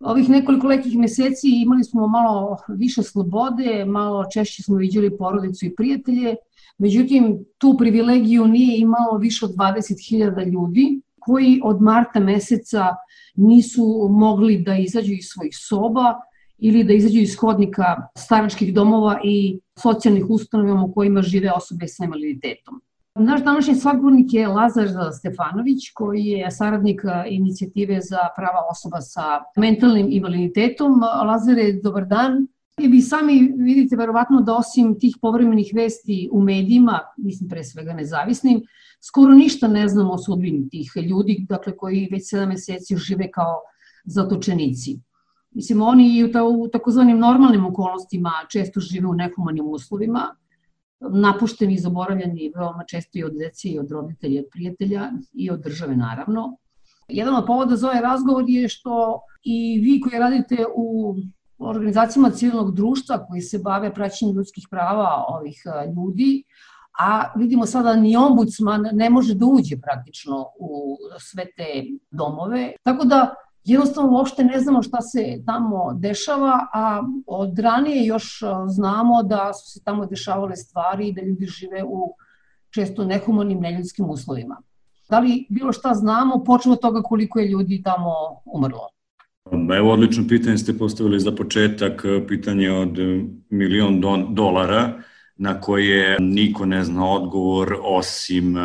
Ovih nekoliko lekih meseci imali smo malo više slobode, malo češće smo viđali porodicu i prijatelje, međutim tu privilegiju nije imalo više od 20.000 ljudi koji od marta meseca nisu mogli da izađu iz svojih soba ili da izađu iz hodnika staračkih domova i socijalnih ustanova u kojima žive osobe sa invaliditetom. Naš današnji svakbornik je Lazar Stefanović, koji je saradnik inicijative za prava osoba sa mentalnim invaliditetom. Lazare, dobar dan. I vi sami vidite verovatno da osim tih povremenih vesti u medijima, mislim pre svega nezavisnim, skoro ništa ne znamo o sudbini tih ljudi, dakle koji već 7 meseci žive kao zatočenici. Mislim, oni i u takozvanim normalnim okolnostima često žive u nehumanim uslovima, napušteni i zaboravljeni veoma često i od dece i od roditelja i od prijatelja i od države naravno. Jedan od povoda za ovaj razgovor je što i vi koji radite u organizacijama civilnog društva koji se bave praćenjem ljudskih prava ovih ljudi, a vidimo sada ni ombudsman ne može da uđe praktično u sve te domove. Tako da jednostavno uopšte ne znamo šta se tamo dešava, a od ranije još znamo da su se tamo dešavale stvari i da ljudi žive u često nehumanim, neljudskim uslovima. Da li bilo šta znamo, počeo od toga koliko je ljudi tamo umrlo? Evo, odlično pitanje ste postavili za početak, pitanje od milion dolara na koje niko ne zna odgovor osim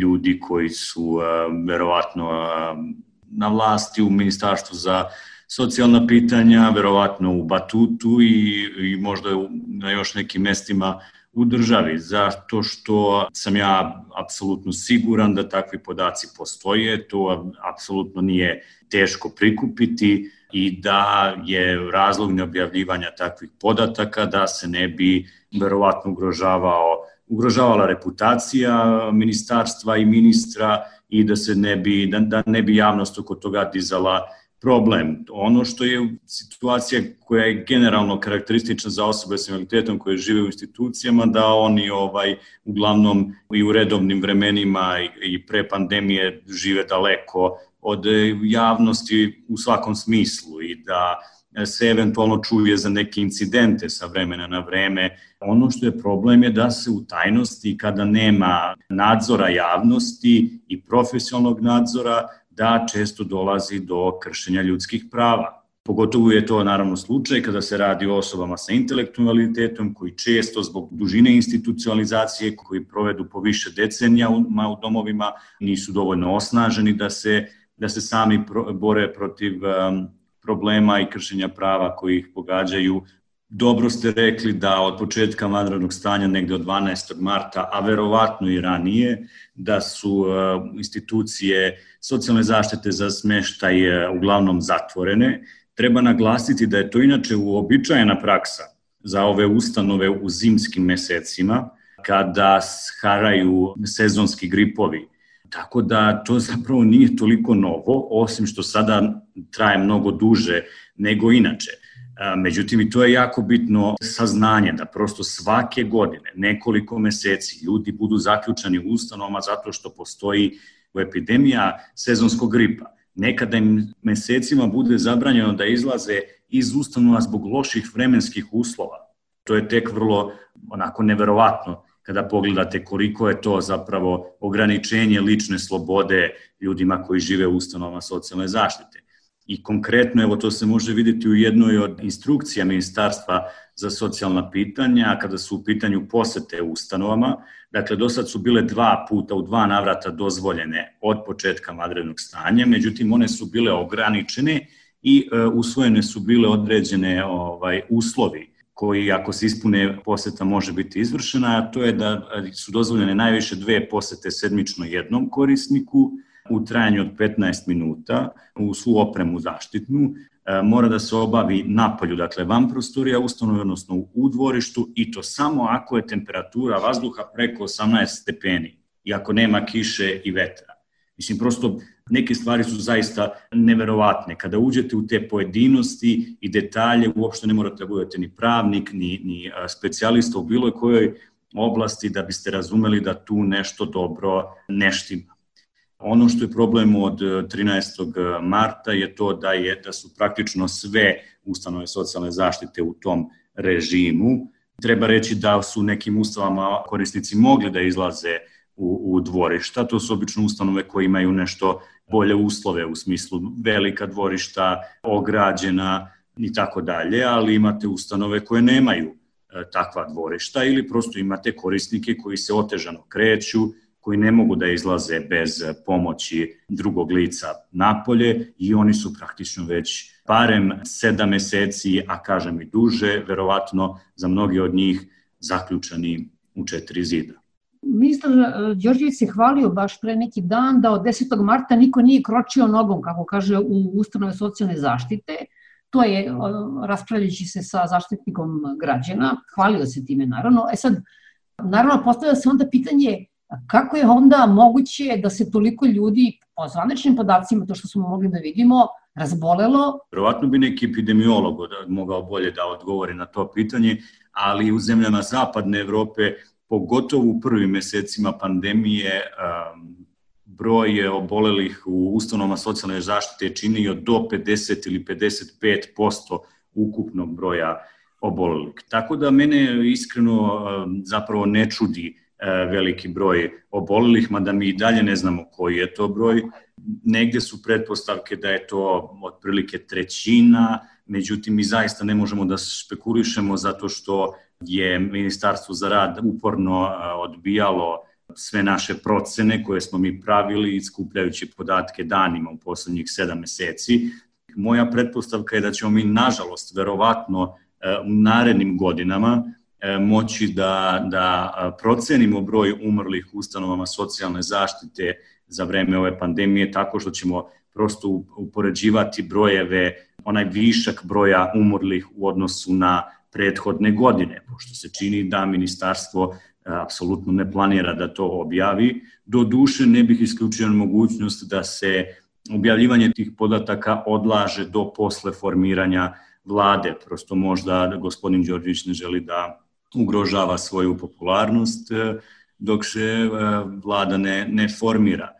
ljudi koji su verovatno na vlasti u Ministarstvu za socijalna pitanja, verovatno u Batutu i, i možda na još nekim mestima u državi, zato što sam ja apsolutno siguran da takvi podaci postoje, to apsolutno nije teško prikupiti i da je razlog neobjavljivanja takvih podataka da se ne bi verovatno ugrožavao ugrožavala reputacija ministarstva i ministra i da se ne bi, da, da ne bi javnost oko toga dizala problem. Ono što je situacija koja je generalno karakteristična za osobe sa invaliditetom koje žive u institucijama, da oni ovaj uglavnom i u redovnim vremenima i pre pandemije žive daleko od javnosti u svakom smislu i da se eventualno čuje za neke incidente sa vremena na vreme. Ono što je problem je da se u tajnosti, kada nema nadzora javnosti i profesionalnog nadzora, da često dolazi do kršenja ljudskih prava. Pogotovo je to naravno slučaj kada se radi o osobama sa intelektualitetom koji često zbog dužine institucionalizacije koji provedu po više decenija u, domovima nisu dovoljno osnaženi da se da se sami bore protiv um, problema i kršenja prava koji ih pogađaju. Dobro ste rekli da od početka vanrednog stanja, negde od 12. marta, a verovatno i ranije, da su uh, institucije socijalne zaštite za smeštaj uh, uglavnom zatvorene. Treba naglasiti da je to inače uobičajena praksa za ove ustanove u zimskim mesecima, kada haraju sezonski gripovi Tako da to zapravo nije toliko novo, osim što sada traje mnogo duže nego inače. Međutim, i to je jako bitno saznanje da prosto svake godine, nekoliko meseci, ljudi budu zaključani u ustanovama zato što postoji epidemija sezonskog gripa. Nekada im mesecima bude zabranjeno da izlaze iz ustanova zbog loših vremenskih uslova. To je tek vrlo onako neverovatno kada pogledate koliko je to zapravo ograničenje lične slobode ljudima koji žive u ustanovama socijalne zaštite. I konkretno, evo to se može videti u jednoj od instrukcija Ministarstva za socijalna pitanja, kada su u pitanju posete ustanovama. Dakle, do sad su bile dva puta u dva navrata dozvoljene od početka madrednog stanja, međutim one su bile ograničene i e, usvojene su bile određene ovaj uslovi koji ako se ispune poseta može biti izvršena, a to je da su dozvoljene najviše dve posete sedmično jednom korisniku u trajanju od 15 minuta u svu opremu zaštitnu, e, mora da se obavi napolju, dakle van prostorija ustanove, odnosno u dvorištu i to samo ako je temperatura vazduha preko 18 stepeni i ako nema kiše i vetra. Mislim, prosto neke stvari su zaista neverovatne. Kada uđete u te pojedinosti i detalje, uopšte ne morate da budete ni pravnik, ni, ni specijalista u bilo kojoj oblasti da biste razumeli da tu nešto dobro ne štima. Ono što je problem od 13. marta je to da je da su praktično sve ustanove socijalne zaštite u tom režimu. Treba reći da su nekim ustavama korisnici mogli da izlaze u, u dvorišta. To su obično ustanove koje imaju nešto bolje uslove u smislu velika dvorišta, ograđena i tako dalje, ali imate ustanove koje nemaju e, takva dvorišta ili prosto imate korisnike koji se otežano kreću, koji ne mogu da izlaze bez pomoći drugog lica napolje i oni su praktično već barem sedam meseci, a kažem i duže, verovatno za mnogi od njih zaključani u četiri zida. Ministar e, Đorđević se hvalio baš pre neki dan da od 10. marta niko nije kročio nogom, kako kaže, u ustanove socijalne zaštite. To je raspravljajući se sa zaštitnikom građana, hvalio se time naravno. E sad, naravno postavlja se onda pitanje kako je onda moguće da se toliko ljudi po zvaničnim podacima, to što smo mogli da vidimo, razbolelo? Verovatno bi neki epidemiolog mogao bolje da odgovori na to pitanje, ali u zemljama zapadne Evrope pogotovo u prvim mesecima pandemije um, broj je obolelih u ustanovama socijalne zaštite činio do 50 ili 55% ukupnog broja obolelih. Tako da mene iskreno um, zapravo ne čudi uh, veliki broj obolelih, mada mi i dalje ne znamo koji je to broj. Negde su pretpostavke da je to otprilike trećina, međutim mi zaista ne možemo da špekulišemo zato što je Ministarstvo za rad uporno odbijalo sve naše procene koje smo mi pravili skupljajući podatke danima u poslednjih sedam meseci. Moja pretpostavka je da ćemo mi, nažalost, verovatno u narednim godinama moći da, da procenimo broj umrlih ustanovama socijalne zaštite za vreme ove pandemije tako što ćemo prosto upoređivati brojeve, onaj višak broja umrlih u odnosu na prethodne godine, pošto se čini da ministarstvo e, apsolutno ne planira da to objavi. Do duše ne bih isključio mogućnost da se objavljivanje tih podataka odlaže do posle formiranja vlade. Prosto možda gospodin Đorđević ne želi da ugrožava svoju popularnost e, dok se e, vlada ne, ne formira.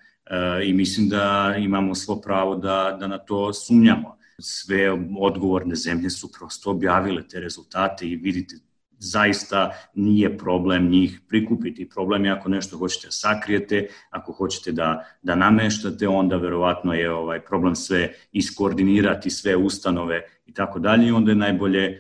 I mislim da imamo svo pravo da, da na to sumnjamo sve odgovorne zemlje su prosto objavile te rezultate i vidite zaista nije problem njih prikupiti. Problem je ako nešto hoćete da sakrijete, ako hoćete da, da nameštate, onda verovatno je ovaj problem sve iskoordinirati, sve ustanove i tako dalje i onda je najbolje e,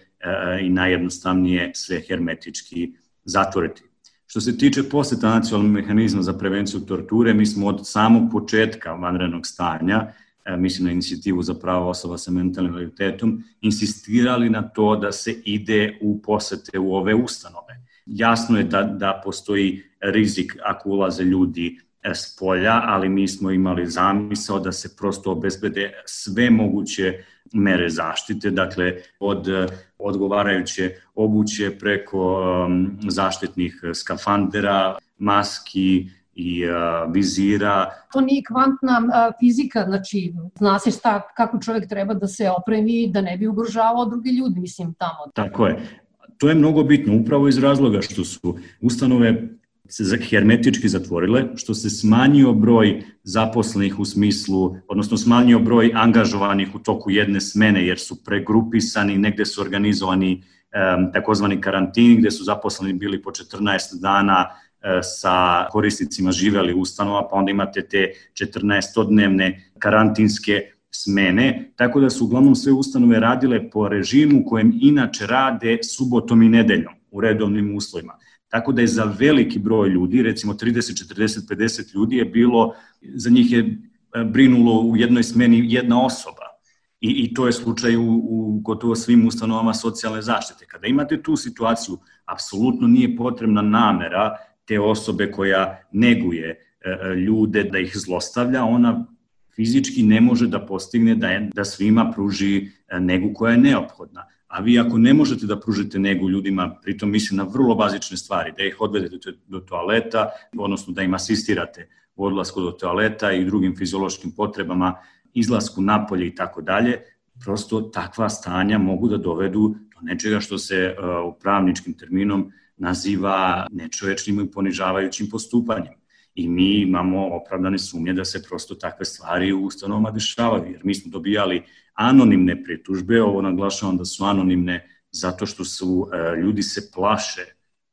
i najjednostavnije sve hermetički zatvoriti. Što se tiče poseta nacionalnog mehanizma za prevenciju torture, mi smo od samog početka vanrednog stanja mislim na inicijativu za pravo osoba sa mentalnim invaliditetom, insistirali na to da se ide u posete u ove ustanove. Jasno je da, da postoji rizik ako ulaze ljudi e, s polja, ali mi smo imali zamisao da se prosto obezbede sve moguće mere zaštite, dakle od e, odgovarajuće obuće preko um, zaštitnih skafandera, maski, i a, vizira. To nije kvantna a, fizika, znači zna se šta, kako čovjek treba da se opremi da ne bi ugrožavao druge ljudi, mislim, tamo. Tako je. To je mnogo bitno, upravo iz razloga što su ustanove se hermetički zatvorile, što se smanjio broj zaposlenih u smislu, odnosno smanjio broj angažovanih u toku jedne smene, jer su pregrupisani, negde su organizovani um, takozvani karantini, gde su zaposleni bili po 14 dana sa korisnicima živeli ustanova, pa onda imate te 14-dnevne karantinske smene, tako da su uglavnom sve ustanove radile po režimu kojem inače rade subotom i nedeljom u redovnim uslovima. Tako da je za veliki broj ljudi, recimo 30, 40, 50 ljudi je bilo, za njih je e, brinulo u jednoj smeni jedna osoba. I, i to je slučaj u, u gotovo svim ustanovama socijalne zaštite. Kada imate tu situaciju, apsolutno nije potrebna namera te osobe koja neguje e, e, ljude da ih zlostavlja, ona fizički ne može da postigne da, je, da svima pruži e, negu koja je neophodna. A vi ako ne možete da pružite negu ljudima, pritom mislim na vrlo bazične stvari, da ih odvedete do toaleta, odnosno da im asistirate u odlasku do toaleta i drugim fiziološkim potrebama, izlasku napolje i tako dalje, prosto takva stanja mogu da dovedu do nečega što se uh, u pravničkim terminom naziva nečovečnim i ponižavajućim postupanjem. i mi imamo opravdane sumnje da se prosto takve stvari u ustanovama dešavaju, jer mi smo dobijali anonimne pritužbe, ovo naglašavam da su anonimne zato što su e, ljudi se plaše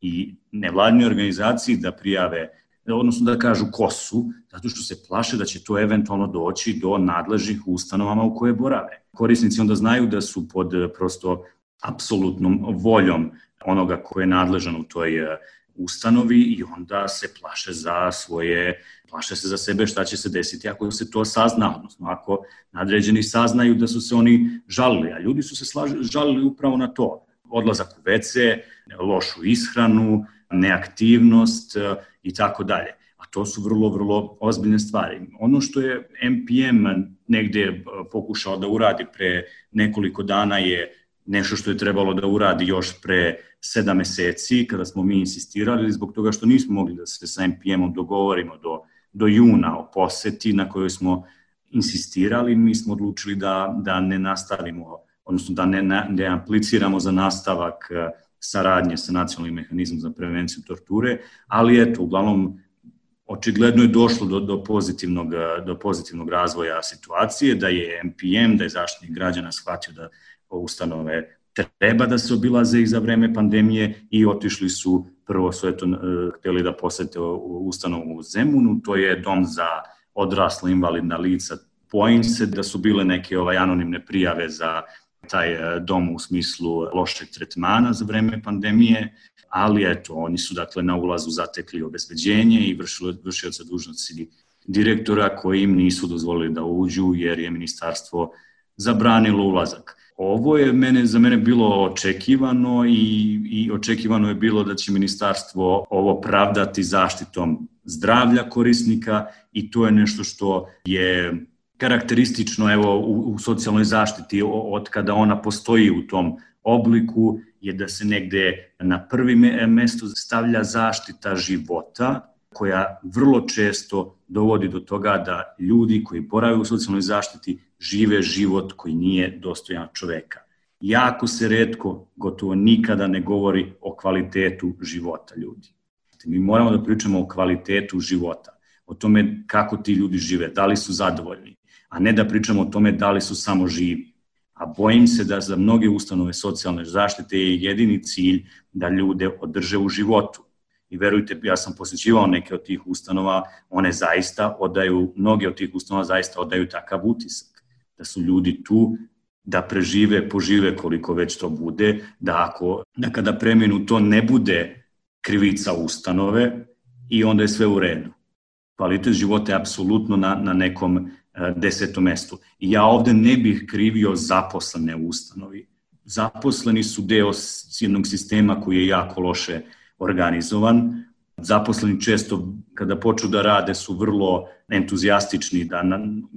i nevladnje organizaciji da prijave odnosno da kažu ko su, zato što se plaše da će to eventualno doći do nadležnih ustanovama u koje borave. Korisnici onda znaju da su pod prosto apsolutnom voljom onoga ko je nadležan u toj e, ustanovi i onda se plaše za svoje, plaše se za sebe šta će se desiti ako se to sazna, odnosno ako nadređeni saznaju da su se oni žalili, a ljudi su se žalili upravo na to. Odlazak u WC, lošu ishranu, neaktivnost e, i tako dalje. A to su vrlo, vrlo ozbiljne stvari. Ono što je MPM negde e, pokušao da uradi pre nekoliko dana je nešto što je trebalo da uradi još pre sedam meseci, kada smo mi insistirali, zbog toga što nismo mogli da se sa MPM-om dogovorimo do, do juna o poseti na kojoj smo insistirali, mi smo odlučili da, da ne nastavimo, odnosno da ne, ne apliciramo za nastavak e, saradnje sa nacionalnim mehanizmom za prevenciju torture, ali eto, uglavnom, očigledno je došlo do, do, pozitivnog, do pozitivnog razvoja situacije, da je MPM, da je zaštitnik građana shvatio da ustanove treba da se obilaze i za vreme pandemije i otišli su, prvo su eto, hteli da posete ustanovu u Zemunu, to je dom za odrasla invalidna lica. Pojim se da su bile neke ovaj, anonimne prijave za taj e, dom u smislu lošeg tretmana za vreme pandemije, ali eto, oni su dakle na ulazu zatekli obezbeđenje i vršioca dužnosti direktora koji im nisu dozvolili da uđu jer je ministarstvo zabranilo ulazak. Ovo je mene, za mene bilo očekivano i, i očekivano je bilo da će ministarstvo ovo pravdati zaštitom zdravlja korisnika i to je nešto što je karakteristično evo u, u socijalnoj zaštiti od kada ona postoji u tom obliku je da se negde na prvi mesto stavlja zaštita života koja vrlo često dovodi do toga da ljudi koji borave u socijalnoj zaštiti žive život koji nije dostojan čoveka. Jako se redko, gotovo nikada ne govori o kvalitetu života ljudi. Mi moramo da pričamo o kvalitetu života, o tome kako ti ljudi žive, da li su zadovoljni, a ne da pričamo o tome da li su samo živi. A bojim se da za mnoge ustanove socijalne zaštite je jedini cilj da ljude održe u životu. I verujte, ja sam posjećivao neke od tih ustanova, one zaista odaju, mnoge od tih ustanova zaista odaju takav utisak. Da su ljudi tu da prežive, požive koliko već to bude, da ako, da kada preminu to ne bude krivica ustanove i onda je sve u redu. Kvalitet života je apsolutno na, na nekom E, desetom mestu. I ja ovde ne bih krivio zaposlene u ustanovi. Zaposleni su deo jednog sistema koji je jako loše organizovan. Zaposleni često kada počnu da rade su vrlo entuzijastični da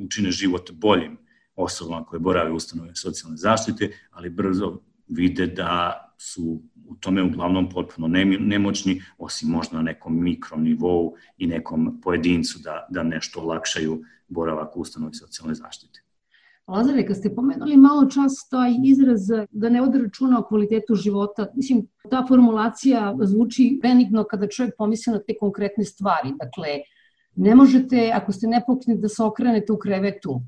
učine život boljim osobama koje borave ustanove socijalne zaštite, ali brzo vide da su u tome uglavnom potpuno nemoćni, osim možda na nekom mikronivou i nekom pojedincu da, da nešto olakšaju boravak u ustanovi socijalne zaštite. Lazare, kad ste pomenuli malo čas taj izraz da ne ode računa o kvalitetu života, mislim, ta formulacija zvuči benigno kada čovjek pomisli na te konkretne stvari. Dakle, ne možete, ako ste nepokni, da se okrenete u krevetu,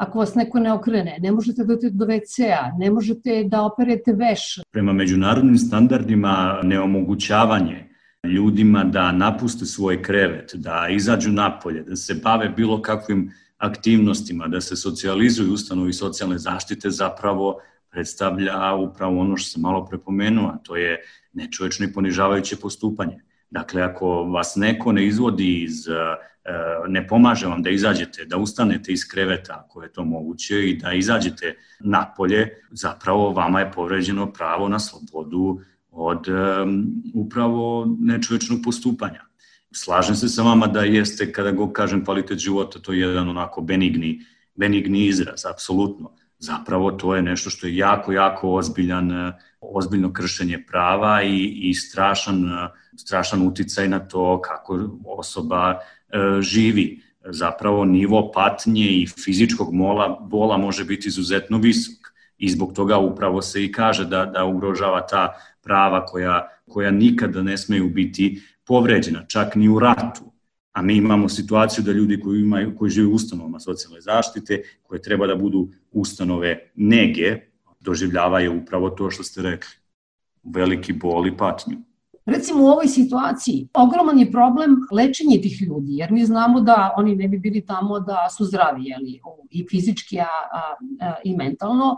ako vas neko ne okrene, ne možete da do WC-a, ne možete da operete veš. Prema međunarodnim standardima neomogućavanje ljudima da napuste svoj krevet, da izađu napolje, da se bave bilo kakvim aktivnostima, da se socijalizuju ustanovi socijalne zaštite zapravo predstavlja upravo ono što sam malo prepomenuo, a to je nečovečno i ponižavajuće postupanje. Dakle, ako vas neko ne izvodi iz, e, ne pomaže vam da izađete, da ustanete iz kreveta, ako je to moguće, i da izađete napolje, zapravo vama je povređeno pravo na slobodu od um, upravo nečovečnog postupanja. Slažem se sa vama da jeste, kada go kažem kvalitet života, to je jedan onako benigni, benigni izraz, apsolutno. Zapravo to je nešto što je jako, jako ozbiljan, ozbiljno kršenje prava i, i strašan, strašan uticaj na to kako osoba e, živi. Zapravo nivo patnje i fizičkog mola, bola može biti izuzetno visok i zbog toga upravo se i kaže da, da ugrožava ta prava koja, koja nikada ne smeju biti povređena, čak ni u ratu. A mi imamo situaciju da ljudi koji, imaju, koji žive u ustanovama socijalne zaštite, koje treba da budu ustanove nege, doživljavaju upravo to što ste rekli, veliki bol i patnju. Recimo u ovoj situaciji ogroman je problem lečenje tih ljudi, jer mi znamo da oni ne bi bili tamo da su zdravi, jeli, i fizički a, a, a, i mentalno.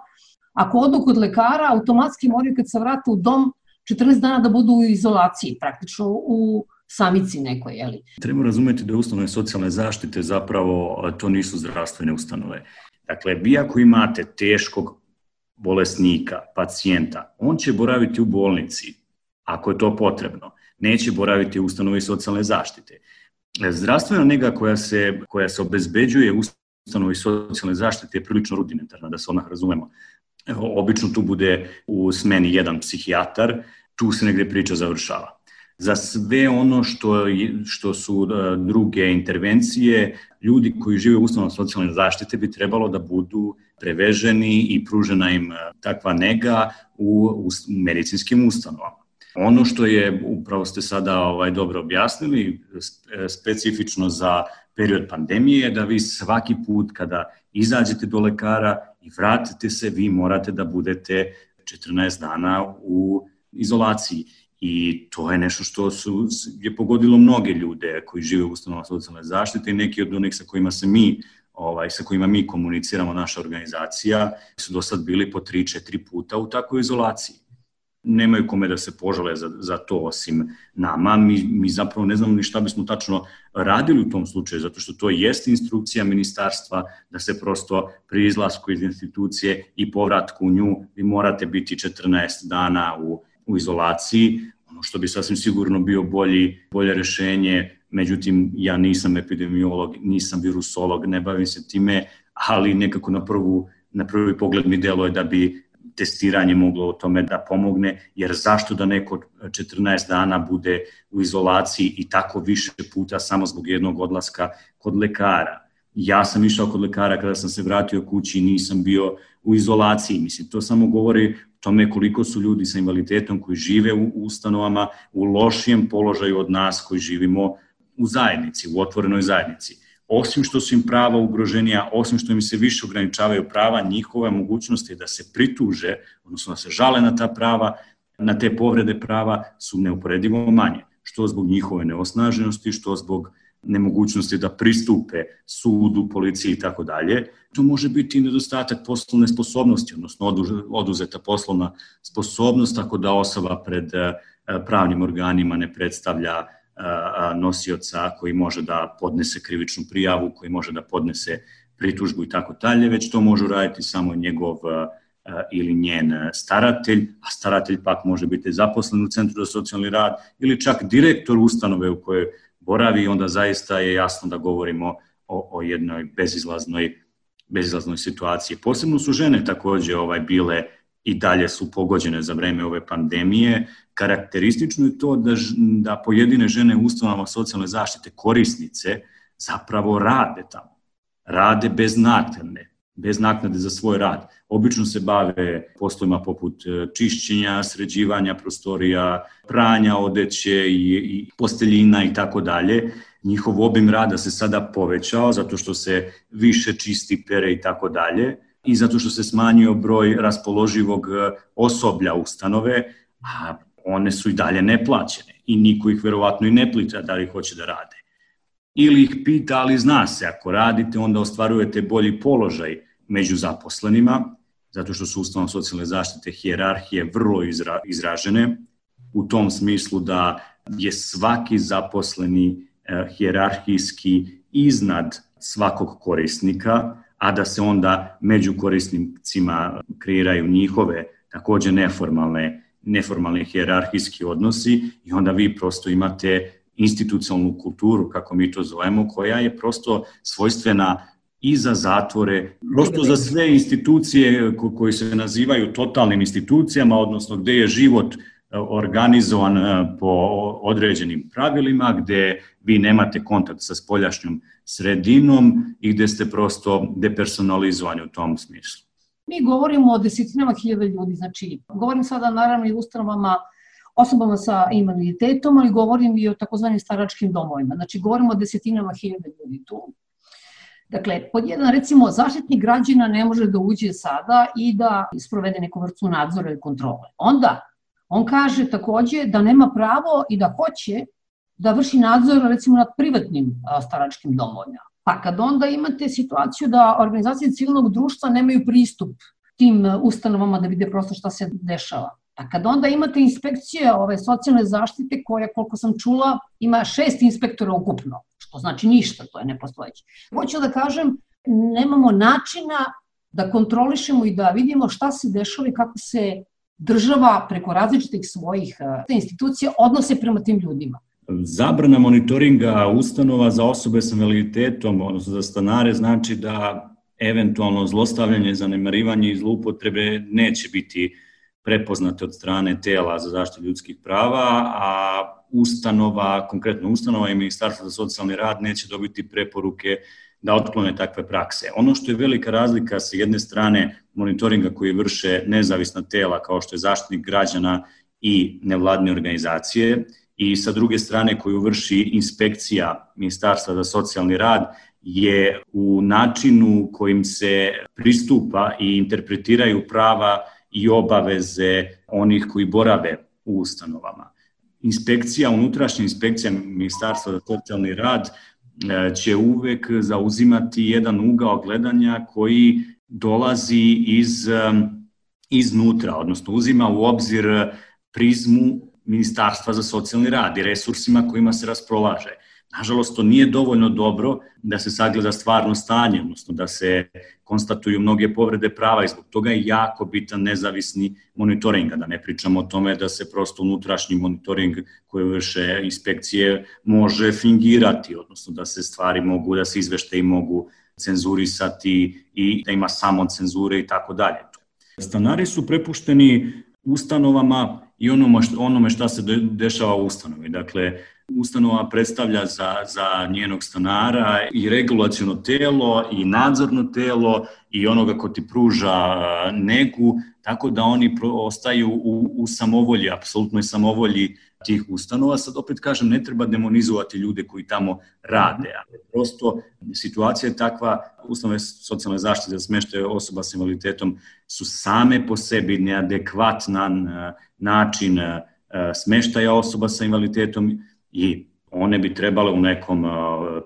Ako odu kod lekara, automatski moraju kad se vrate u dom 14 dana da budu u izolaciji, praktično u samici nekoj, jeli. Treba razumeti da ustanove socijalne zaštite zapravo to nisu zdravstvene ustanove. Dakle, vi ako imate teškog bolesnika, pacijenta, on će boraviti u bolnici, ako je to potrebno. Neće boraviti u ustanovi socijalne zaštite. Zdravstvena nega koja se, koja se obezbeđuje u ustanovi socijalne zaštite je prilično rudimentarna, da se odmah razumemo. Obično tu bude u smeni jedan psihijatar, tu se negde priča završava. Za sve ono što, što su e, druge intervencije, ljudi koji žive u ustanovu socijalne zaštite bi trebalo da budu preveženi i pružena im e, takva nega u, u medicinskim ustanovama. Ono što je, upravo ste sada ovaj, dobro objasnili, e, specifično za period pandemije, je da vi svaki put kada izađete do lekara i vratite se, vi morate da budete 14 dana u izolaciji. I to je nešto što su, je pogodilo mnoge ljude koji žive u ustanovama socijalne zaštite i neki od onih sa kojima se mi ovaj, sa kojima mi komuniciramo, naša organizacija, su do sad bili po 3-4 puta u takvoj izolaciji nemaju kome da se požale za, za to osim nama. Mi, mi zapravo ne znamo ni šta bismo tačno radili u tom slučaju, zato što to jeste instrukcija ministarstva da se prosto pri izlasku iz institucije i povratku u nju vi morate biti 14 dana u, u izolaciji, ono što bi sasvim sigurno bio bolji, bolje rešenje, međutim ja nisam epidemiolog, nisam virusolog, ne bavim se time, ali nekako na prvu na prvi pogled mi deluje da bi testiranje moglo o tome da pomogne, jer zašto da neko 14 dana bude u izolaciji i tako više puta samo zbog jednog odlaska kod lekara. Ja sam išao kod lekara kada sam se vratio kući i nisam bio u izolaciji. Mislim, to samo govori tome koliko su ljudi sa invaliditetom koji žive u ustanovama u lošijem položaju od nas koji živimo u zajednici, u otvorenoj zajednici osim što su im prava ugroženija, osim što im se više ograničavaju prava, njihova mogućnost je da se prituže, odnosno da se žale na ta prava, na te povrede prava su neuporedivo manje. Što zbog njihove neosnaženosti, što zbog nemogućnosti da pristupe sudu, policiji i tako dalje. To može biti i nedostatak poslovne sposobnosti, odnosno oduzeta poslovna sposobnost, tako da osoba pred eh, pravnim organima ne predstavlja nosioca koji može da podnese krivičnu prijavu, koji može da podnese pritužbu i tako dalje, već to može uraditi samo njegov ili njen staratelj, a staratelj pak može biti zaposlen u Centru za socijalni rad ili čak direktor ustanove u kojoj boravi, onda zaista je jasno da govorimo o, o jednoj bezizlaznoj, bezizlaznoj situaciji. Posebno su žene takođe ovaj bile i dalje su pogođene za vreme ove pandemije. Karakteristično je to da, da pojedine žene u ustanovama socijalne zaštite korisnice zapravo rade tamo. Rade bez naknade, bez naknade za svoj rad. Obično se bave poslovima poput e, čišćenja, sređivanja prostorija, pranja odeće i, i posteljina i tako dalje. Njihov obim rada se sada povećao zato što se više čisti, pere i tako dalje i zato što se smanjio broj raspoloživog e, osoblja ustanove, a one su i dalje neplaćene i niko ih verovatno i ne plita da li hoće da rade. Ili ih pita, ali zna se, ako radite, onda ostvarujete bolji položaj među zaposlenima, zato što su ustavom socijalne zaštite hijerarhije vrlo izra, izražene, u tom smislu da je svaki zaposleni e, hijerarhijski iznad svakog korisnika, a da se onda među korisnicima kreiraju njihove takođe neformalne, neformalni hjerarhijski odnosi i onda vi prosto imate institucionalnu kulturu, kako mi to zovemo, koja je prosto svojstvena i za zatvore, prosto za sve institucije koji se nazivaju totalnim institucijama, odnosno gde je život organizovan e, po određenim pravilima, gde vi nemate kontakt sa spoljašnjom sredinom i gde ste prosto depersonalizovani u tom smislu. Mi govorimo o desetinama hiljada ljudi, znači govorim sada naravno i ustanovama osobama sa invaliditetom, ali govorim i o takozvanim staračkim domovima. Znači, govorimo o desetinama hiljada ljudi tu. Dakle, pod jedan, recimo, zaštitnik građana ne može da uđe sada i da sprovede neku vrstu nadzora ili kontrole. Onda, on kaže takođe da nema pravo i da hoće da vrši nadzor, recimo, nad privatnim staračkim domovima. Pa kad onda imate situaciju da organizacije civilnog društva nemaju pristup tim ustanovama da vide prosto šta se dešava. A kad onda imate inspekcije ove socijalne zaštite koja, koliko sam čula, ima šest inspektora ukupno, što znači ništa, to je nepostojeće. Hoću da kažem, nemamo načina da kontrolišemo i da vidimo šta se dešava i kako se država preko različitih svojih institucija odnose prema tim ljudima. Zabrana monitoringa ustanova za osobe sa invaliditetom, odnosno za stanare, znači da eventualno zlostavljanje, zanemarivanje i zloupotrebe neće biti prepoznate od strane tela za zaštitu ljudskih prava, a ustanova, konkretno ustanova i Ministarstvo za socijalni rad neće dobiti preporuke da otklone takve prakse. Ono što je velika razlika sa jedne strane monitoringa koji vrše nezavisna tela kao što je zaštitnik građana i nevladne organizacije i sa druge strane koju vrši inspekcija Ministarstva za socijalni rad je u načinu kojim se pristupa i interpretiraju prava i obaveze onih koji borave u ustanovama. Inspekcija, unutrašnja inspekcija Ministarstva za socijalni rad e, će uvek zauzimati jedan ugao gledanja koji dolazi iz e, iznutra, odnosno uzima u obzir prizmu Ministarstva za socijalni rad i resursima kojima se raspolaže. Nažalost, to nije dovoljno dobro da se sagleda stvarno stanje, odnosno da se konstatuju mnoge povrede prava i zbog toga je jako bitan nezavisni monitoring, da ne pričamo o tome da se prosto unutrašnji monitoring koje vrše inspekcije može fingirati, odnosno da se stvari mogu, da se izveštaji mogu cenzurisati i da ima samo cenzure i tako dalje. Stanari su prepušteni ustanovama i onome, onome šta se dešava u ustanovi. Dakle, ustanova predstavlja za, za njenog stanara i regulacijono telo i nadzorno telo i onoga ko ti pruža negu, tako da oni ostaju u, u samovolji, apsolutnoj samovolji tih ustanova. Sad opet kažem, ne treba demonizovati ljude koji tamo rade, ali prosto situacija je takva, ustanove socijalne zaštite za smeštaje osoba sa invaliditetom su same po sebi neadekvatnan način smeštaja osoba sa invaliditetom i one bi trebale u nekom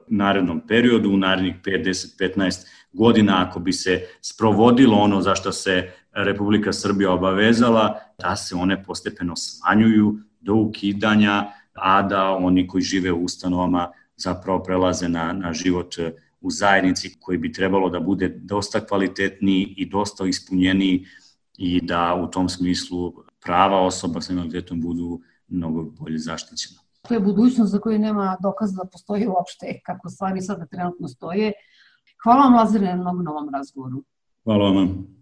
narednom periodu, u narednih 5, 10, 15 godina, ako bi se sprovodilo ono za što se Republika Srbija obavezala, da se one postepeno smanjuju do ukidanja, a da oni koji žive u ustanovama zapravo prelaze na, na život u zajednici koji bi trebalo da bude dosta kvalitetniji i dosta ispunjeniji i da u tom smislu prava osoba sa invaliditetom budu mnogo bolje zaštićena. To je budućnost za koju nema dokaza da postoji uopšte kako stvari sada trenutno stoje. Hvala vam, Lazare, na mnogo novom razgovoru. Hvala vam.